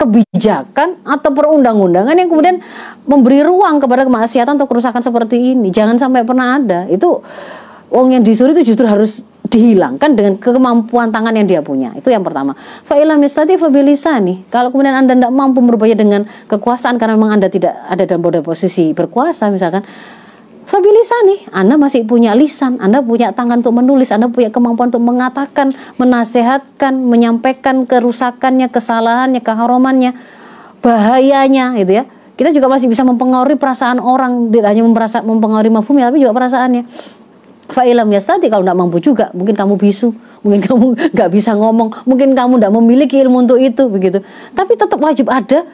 [SPEAKER 2] kebijakan atau perundang-undangan yang kemudian memberi ruang kepada kemaksiatan atau kerusakan seperti ini jangan sampai pernah ada itu Wong yang disuruh itu justru harus dihilangkan dengan kemampuan tangan yang dia punya. Itu yang pertama. Fa'ilam yastati nih. Kalau kemudian Anda tidak mampu merubahnya dengan kekuasaan karena memang Anda tidak ada dalam posisi berkuasa misalkan, nih, Anda masih punya lisan, Anda punya tangan untuk menulis, Anda punya kemampuan untuk mengatakan, menasehatkan, menyampaikan kerusakannya, kesalahannya, keharumannya, bahayanya gitu ya. Kita juga masih bisa mempengaruhi perasaan orang, tidak hanya mempengaruhi mafhumnya tapi juga perasaannya. Fa'ilam yastati kalau tidak mampu juga, mungkin kamu bisu, mungkin (laughs) kamu nggak bisa ngomong, mungkin kamu tidak memiliki ilmu untuk itu begitu. Tapi tetap wajib ada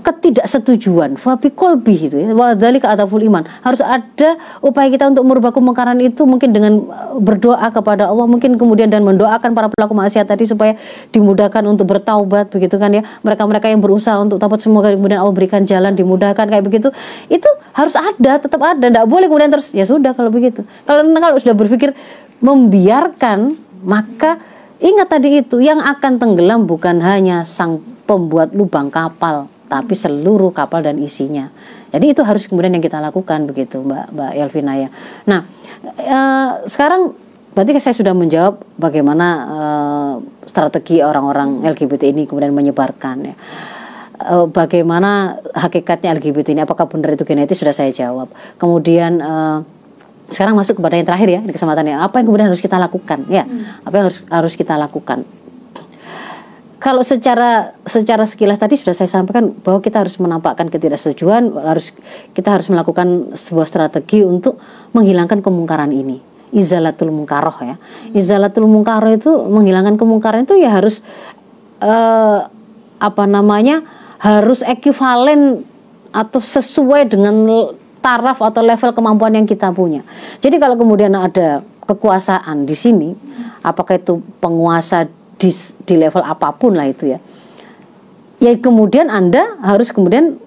[SPEAKER 2] ketidaksetujuan. Fabi kolbi itu ya. Wadali ataful iman. Harus ada upaya kita untuk merubah kemungkaran itu mungkin dengan uh, berdoa kepada Allah mungkin kemudian dan mendoakan para pelaku maksiat tadi supaya dimudahkan untuk bertaubat begitu kan ya. Mereka-mereka yang berusaha untuk taubat semoga kemudian Allah berikan jalan dimudahkan kayak begitu. Itu harus ada tetap ada. Tidak boleh kemudian terus ya sudah kalau begitu. Kalau kalau sudah berpikir membiarkan maka ingat tadi itu yang akan tenggelam bukan hanya sang pembuat lubang kapal tapi seluruh kapal dan isinya. Jadi itu harus kemudian yang kita lakukan begitu, Mbak Mbak Elvina ya. Nah, e, sekarang berarti saya sudah menjawab bagaimana e, strategi orang-orang LGBT ini kemudian menyebarkan ya. E, bagaimana hakikatnya LGBT ini apakah benar itu genetis sudah saya jawab. Kemudian e, sekarang masuk kepada yang terakhir ya di kesempatannya apa yang kemudian harus kita lakukan ya hmm. apa yang harus harus kita lakukan kalau secara secara sekilas tadi sudah saya sampaikan bahwa kita harus menampakkan ketidaksetujuan, harus kita harus melakukan sebuah strategi untuk menghilangkan kemungkaran ini. Izalatul mungkaroh ya. Izalatul mungkaroh itu menghilangkan kemungkaran itu ya harus uh, apa namanya? harus ekivalen atau sesuai dengan taraf atau level kemampuan yang kita punya. Jadi kalau kemudian ada kekuasaan di sini, apakah itu penguasa di, di level apa pun lah itu ya. Ya kemudian anda harus kemudian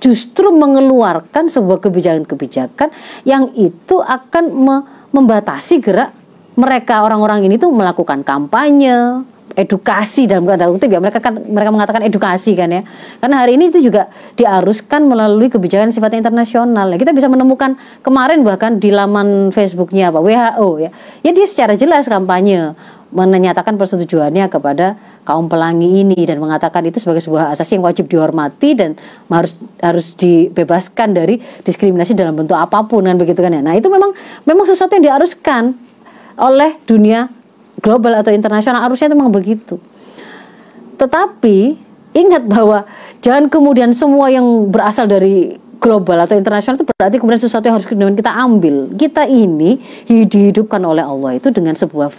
[SPEAKER 2] justru mengeluarkan sebuah kebijakan-kebijakan yang itu akan me membatasi gerak mereka orang-orang ini tuh melakukan kampanye edukasi dalam tanda kutip ya. Mereka kan mereka mengatakan edukasi kan ya. Karena hari ini itu juga diaruskan melalui kebijakan sifatnya internasional. Ya, kita bisa menemukan kemarin bahkan di laman Facebooknya apa WHO ya. Ya dia secara jelas kampanye menyatakan persetujuannya kepada kaum pelangi ini dan mengatakan itu sebagai sebuah asasi yang wajib dihormati dan harus harus dibebaskan dari diskriminasi dalam bentuk apa pun kan begitu kan ya. Nah, itu memang memang sesuatu yang diharuskan oleh dunia global atau internasional harusnya memang begitu. Tetapi ingat bahwa jangan kemudian semua yang berasal dari global atau internasional itu berarti kemudian sesuatu yang harus kita ambil. Kita ini dihidupkan oleh Allah itu dengan sebuah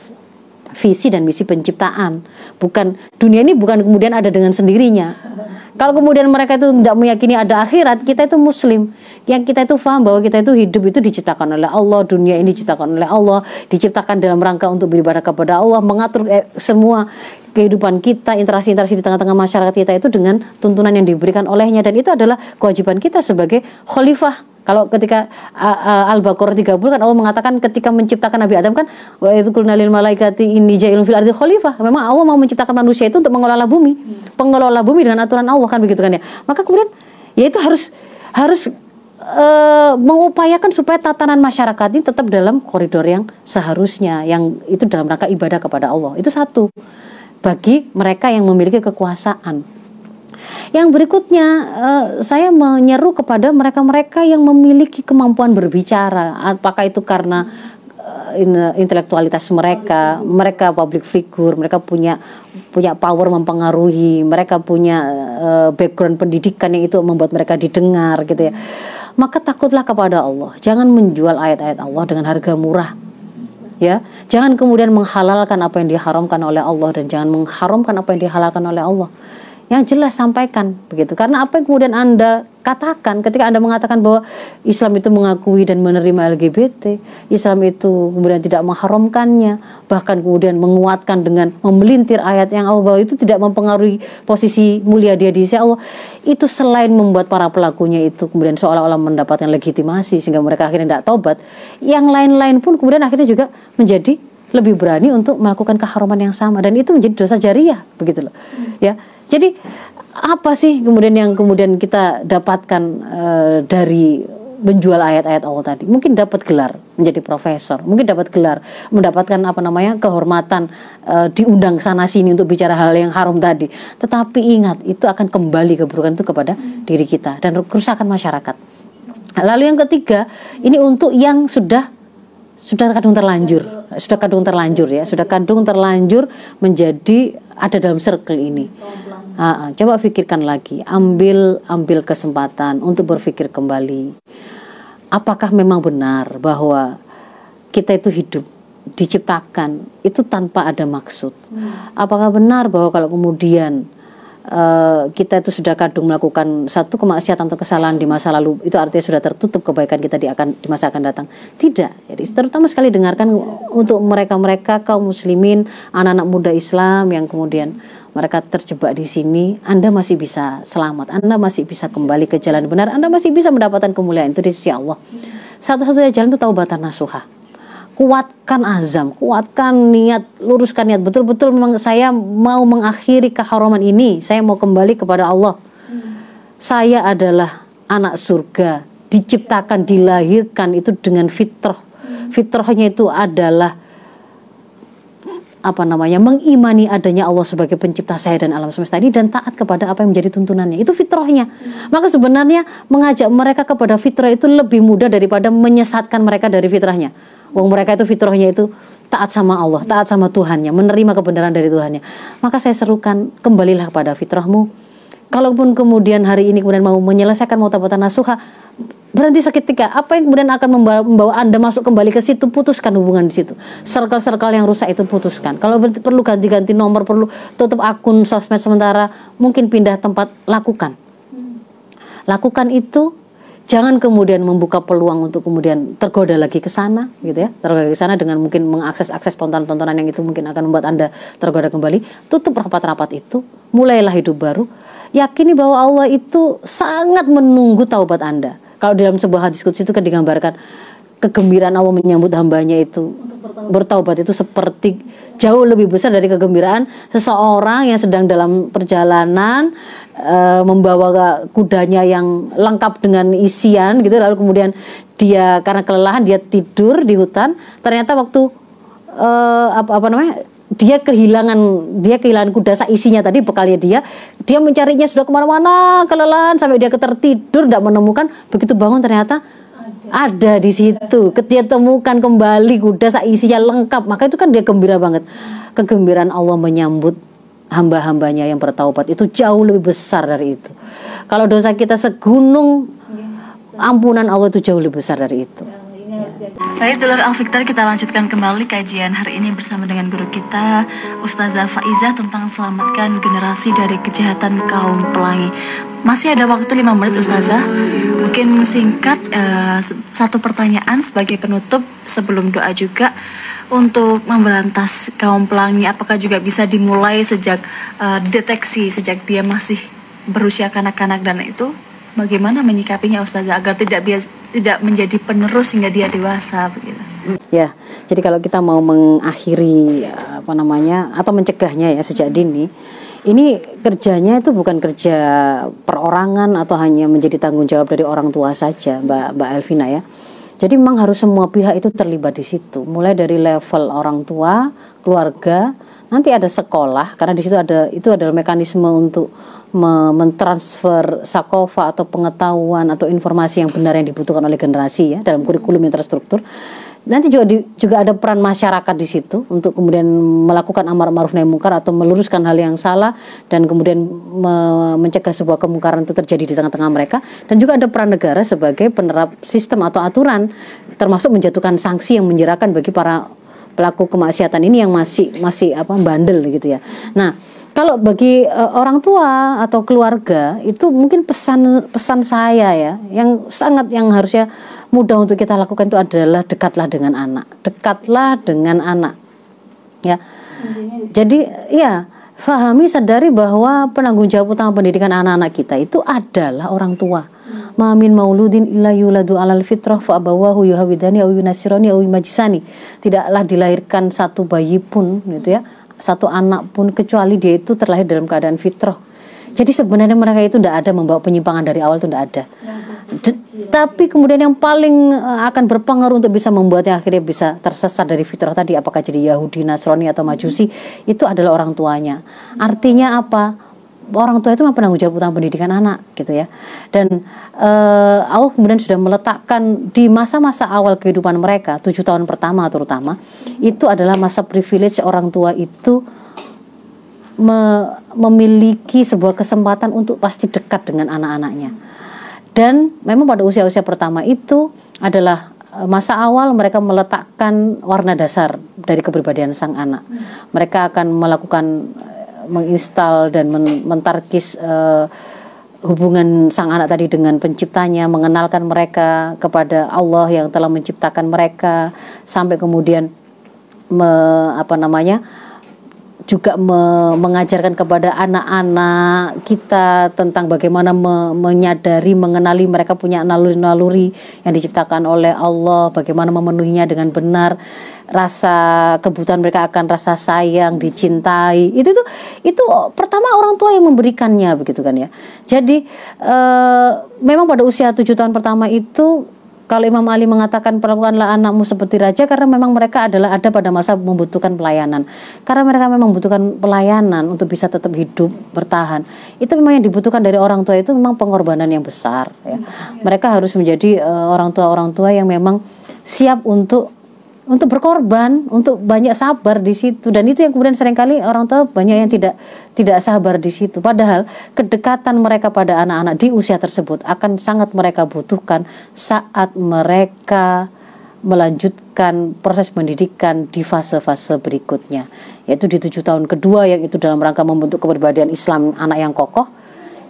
[SPEAKER 2] visi dan misi penciptaan. Bukan dunia ini bukan kemudian ada dengan sendirinya. Kalau kemudian mereka itu tidak meyakini ada akhirat, kita itu muslim. Yang kita itu paham bahwa kita itu hidup itu diciptakan oleh Allah, dunia ini diciptakan oleh Allah, diciptakan dalam rangka untuk beribadah kepada Allah, mengatur eh, semua kehidupan kita, interaksi-interaksi di tengah-tengah masyarakat kita itu dengan tuntunan yang diberikan olehnya dan itu adalah kewajiban kita sebagai khalifah kalau ketika uh, uh, Al-Baqarah 30 kan Allah mengatakan ketika menciptakan Nabi Adam kan wa itu lil malaikati inni ja'ilun fil ardi khalifah. Memang Allah mau menciptakan manusia itu untuk mengelola bumi, pengelola bumi dengan aturan Allah kan begitu kan ya. Maka kemudian ya itu harus harus uh, mengupayakan supaya tatanan masyarakat ini tetap dalam koridor yang seharusnya yang itu dalam rangka ibadah kepada Allah. Itu satu. Bagi mereka yang memiliki kekuasaan yang berikutnya uh, saya menyeru kepada mereka-mereka yang memiliki kemampuan berbicara, apakah itu karena uh, intelektualitas mereka, mereka public figure, mereka punya punya power mempengaruhi, mereka punya uh, background pendidikan yang itu membuat mereka didengar gitu ya. Maka takutlah kepada Allah. Jangan menjual ayat-ayat Allah dengan harga murah ya jangan kemudian menghalalkan apa yang diharamkan oleh Allah dan jangan mengharamkan apa yang dihalalkan oleh Allah yang jelas sampaikan begitu. Karena apa yang kemudian anda katakan ketika anda mengatakan bahwa Islam itu mengakui dan menerima LGBT Islam itu kemudian tidak mengharamkannya bahkan kemudian menguatkan dengan memelintir ayat yang Allah bahwa itu tidak mempengaruhi posisi mulia dia di sisi Allah. Itu selain membuat para pelakunya itu kemudian seolah-olah mendapatkan legitimasi sehingga mereka akhirnya tidak tobat yang lain-lain pun kemudian akhirnya juga menjadi lebih berani untuk melakukan keharaman yang sama. Dan itu menjadi dosa jariah begitu loh. Ya jadi apa sih kemudian yang kemudian kita dapatkan uh, dari menjual ayat-ayat Allah tadi? Mungkin dapat gelar menjadi profesor, mungkin dapat gelar mendapatkan apa namanya kehormatan uh, diundang sana sini untuk bicara hal yang haram tadi. Tetapi ingat itu akan kembali keburukan itu kepada diri kita dan kerusakan masyarakat. Lalu yang ketiga ini untuk yang sudah sudah kadung terlanjur, sudah kadung terlanjur ya, sudah kadung terlanjur menjadi ada dalam circle ini. Uh, coba pikirkan lagi, ambil ambil kesempatan untuk berpikir kembali. Apakah memang benar bahwa kita itu hidup diciptakan itu tanpa ada maksud? Hmm. Apakah benar bahwa kalau kemudian uh, kita itu sudah kadung melakukan satu kemaksiatan atau kesalahan di masa lalu itu artinya sudah tertutup kebaikan kita di akan di masa akan datang tidak jadi terutama sekali dengarkan untuk mereka-mereka kaum muslimin anak-anak muda Islam yang kemudian mereka terjebak di sini, Anda masih bisa selamat, Anda masih bisa kembali ke jalan benar, Anda masih bisa mendapatkan kemuliaan itu di sisi Allah. Satu-satunya jalan itu taubatan nasuha. Kuatkan azam, kuatkan niat, luruskan niat. Betul-betul memang saya mau mengakhiri keharaman ini, saya mau kembali kepada Allah. Saya adalah anak surga, diciptakan, dilahirkan itu dengan fitrah. Fitrahnya itu adalah apa namanya mengimani adanya Allah sebagai pencipta saya dan alam semesta ini dan taat kepada apa yang menjadi tuntunannya itu fitrahnya maka sebenarnya mengajak mereka kepada fitrah itu lebih mudah daripada menyesatkan mereka dari fitrahnya Wong mereka itu fitrahnya itu taat sama Allah, taat sama Tuhannya, menerima kebenaran dari Tuhannya. Maka saya serukan kembalilah kepada fitrahmu. Kalaupun kemudian hari ini kemudian mau menyelesaikan mau tabatan nasuha, berhenti seketika. Apa yang kemudian akan membawa, membawa Anda masuk kembali ke situ, putuskan hubungan di situ. Circle-circle yang rusak itu putuskan. Kalau perlu ganti-ganti nomor, perlu tutup akun sosmed sementara, mungkin pindah tempat, lakukan. Lakukan itu jangan kemudian membuka peluang untuk kemudian tergoda lagi ke sana gitu ya tergoda ke sana dengan mungkin mengakses akses tontonan-tontonan yang itu mungkin akan membuat anda tergoda kembali tutup rapat-rapat itu mulailah hidup baru yakini bahwa Allah itu sangat menunggu taubat anda. Kalau dalam sebuah hadis kudus itu kan digambarkan kegembiraan Allah menyambut hambanya itu bertaubat itu seperti jauh lebih besar dari kegembiraan seseorang yang sedang dalam perjalanan e, membawa kudanya yang lengkap dengan isian gitu. Lalu kemudian dia karena kelelahan dia tidur di hutan ternyata waktu e, apa apa namanya dia kehilangan dia kehilangan kuda isinya tadi bekalnya dia. Dia mencarinya sudah ke mana-mana kelelahan sampai dia ketertidur tidak menemukan. Begitu bangun ternyata ada, di situ. Ketika temukan kembali kuda isinya lengkap. Maka itu kan dia gembira banget. Kegembiraan Allah menyambut hamba-hambanya yang bertaubat. Itu jauh lebih besar dari itu. Kalau dosa kita segunung, ampunan Allah itu jauh lebih besar dari itu.
[SPEAKER 3] Ini harus jadi
[SPEAKER 4] Baik, Dulur Alfiktar, kita lanjutkan kembali kajian hari ini bersama dengan guru kita, Ustazah Faizah tentang selamatkan generasi dari kejahatan kaum pelangi. Masih ada waktu 5 menit Ustazah. Mungkin singkat eh, satu pertanyaan sebagai penutup sebelum doa juga untuk memberantas kaum pelangi. Apakah juga bisa dimulai sejak eh, dideteksi sejak dia masih berusia kanak-kanak dan itu bagaimana menyikapinya Ustazah agar tidak bias, tidak menjadi penerus hingga dia dewasa begitu.
[SPEAKER 2] Ya, jadi kalau kita mau mengakhiri apa namanya atau mencegahnya ya sejak dini, ini kerjanya itu bukan kerja perorangan atau hanya menjadi tanggung jawab dari orang tua saja, Mbak Mbak Elvina ya. Jadi memang harus semua pihak itu terlibat di situ, mulai dari level orang tua, keluarga, nanti ada sekolah karena di situ ada itu adalah mekanisme untuk me- mentransfer sakofa atau pengetahuan atau informasi yang benar yang dibutuhkan oleh generasi ya dalam kurikulum yang terstruktur. Nanti juga di- juga ada peran masyarakat di situ untuk kemudian melakukan amar ma'ruf nahi munkar atau meluruskan hal yang salah dan kemudian me- mencegah sebuah kemungkaran itu terjadi di tengah-tengah mereka dan juga ada peran negara sebagai penerap sistem atau aturan termasuk menjatuhkan sanksi yang menjerakan bagi para pelaku kemaksiatan ini yang masih masih apa bandel gitu ya. Nah, kalau bagi eh, orang tua atau keluarga itu mungkin pesan pesan saya ya yang sangat yang harusnya mudah untuk kita lakukan itu adalah dekatlah dengan anak, dekatlah dengan anak. Ya. Jadi ya fahami sadari bahwa penanggung jawab utama pendidikan anak-anak kita itu adalah orang tua. Ma min mauludin illa yuladu alal fitrah fa abawahu yuhawidani au yunasirani au yumajisani. Tidaklah dilahirkan satu bayi pun gitu ya, satu anak pun kecuali dia itu terlahir dalam keadaan fitrah. Jadi sebenarnya mereka itu tidak ada membawa penyimpangan dari awal itu tidak ada. D- tapi kemudian yang paling eh, akan berpengaruh untuk bisa membuatnya akhirnya bisa tersesat dari fitrah tadi apakah jadi Yahudi, Nasrani atau Majusi itu adalah orang tuanya. Artinya apa? Orang tua itu memang jawab utama pendidikan anak gitu ya. Dan eh, Allah kemudian sudah meletakkan di masa-masa awal kehidupan mereka, tujuh tahun pertama terutama, itu adalah masa privilege orang tua itu me- memiliki sebuah kesempatan untuk pasti dekat dengan anak-anaknya. Dan memang pada usia-usia pertama itu adalah eh, masa awal mereka meletakkan warna dasar dari kepribadian sang anak. Mereka akan melakukan menginstal dan men- mentarkis eh, hubungan sang anak tadi dengan penciptanya, mengenalkan mereka kepada Allah yang telah menciptakan mereka sampai kemudian me- apa namanya? juga me- mengajarkan kepada anak-anak kita tentang bagaimana me- menyadari, mengenali mereka punya naluri-naluri yang diciptakan oleh Allah, bagaimana memenuhinya dengan benar, rasa kebutuhan mereka akan rasa sayang, dicintai. Itu tuh itu pertama orang tua yang memberikannya begitu kan ya. Jadi eh, memang pada usia tujuh tahun pertama itu kalau Imam Ali mengatakan perlakukanlah anakmu seperti raja karena memang mereka adalah ada pada masa membutuhkan pelayanan. Karena mereka memang membutuhkan pelayanan untuk bisa tetap hidup, bertahan. Itu memang yang dibutuhkan dari orang tua itu memang pengorbanan yang besar ya. Mereka harus menjadi eh, orang tua-orang tua yang memang siap untuk untuk berkorban, untuk banyak sabar di situ. Dan itu yang kemudian sering kali orang tua banyak yang tidak tidak sabar di situ. Padahal kedekatan mereka pada anak-anak di usia tersebut akan sangat mereka butuhkan saat mereka melanjutkan proses pendidikan di fase-fase berikutnya yaitu di tujuh tahun kedua yang itu dalam rangka membentuk kepribadian Islam anak yang kokoh.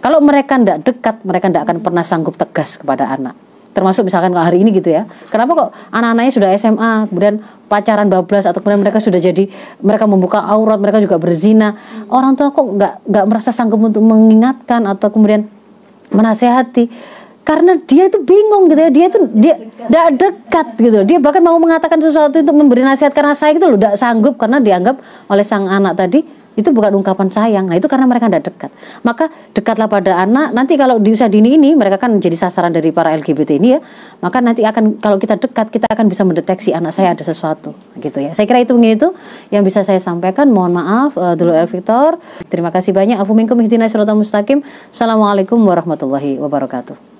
[SPEAKER 2] Kalau mereka tidak dekat mereka tidak akan pernah sanggup tegas kepada anak termasuk misalkan kalau hari ini gitu ya. Kenapa kok anak-anaknya sudah SMA kemudian pacaran bablas atau kemudian mereka sudah jadi mereka membuka aurat mereka juga berzina. Orang tua kok nggak nggak merasa sanggup untuk mengingatkan atau kemudian menasehati? Karena dia itu bingung gitu ya dia itu dia tidak dekat gitu dia bahkan mau mengatakan sesuatu untuk memberi nasihat karena saya itu loh tidak sanggup karena dianggap oleh sang anak tadi itu bukan ungkapan sayang. Nah itu karena mereka tidak dekat. Maka dekatlah pada anak. Nanti kalau di usia dini ini mereka kan menjadi sasaran dari para LGBT ini ya. Maka nanti akan kalau kita dekat kita akan bisa mendeteksi anak saya ada sesuatu gitu ya. Saya kira itu mungkin itu yang bisa saya sampaikan. Mohon maaf uh, dulu El Victor. Terima kasih banyak. Afu minkum mustaqim. Assalamualaikum warahmatullahi wabarakatuh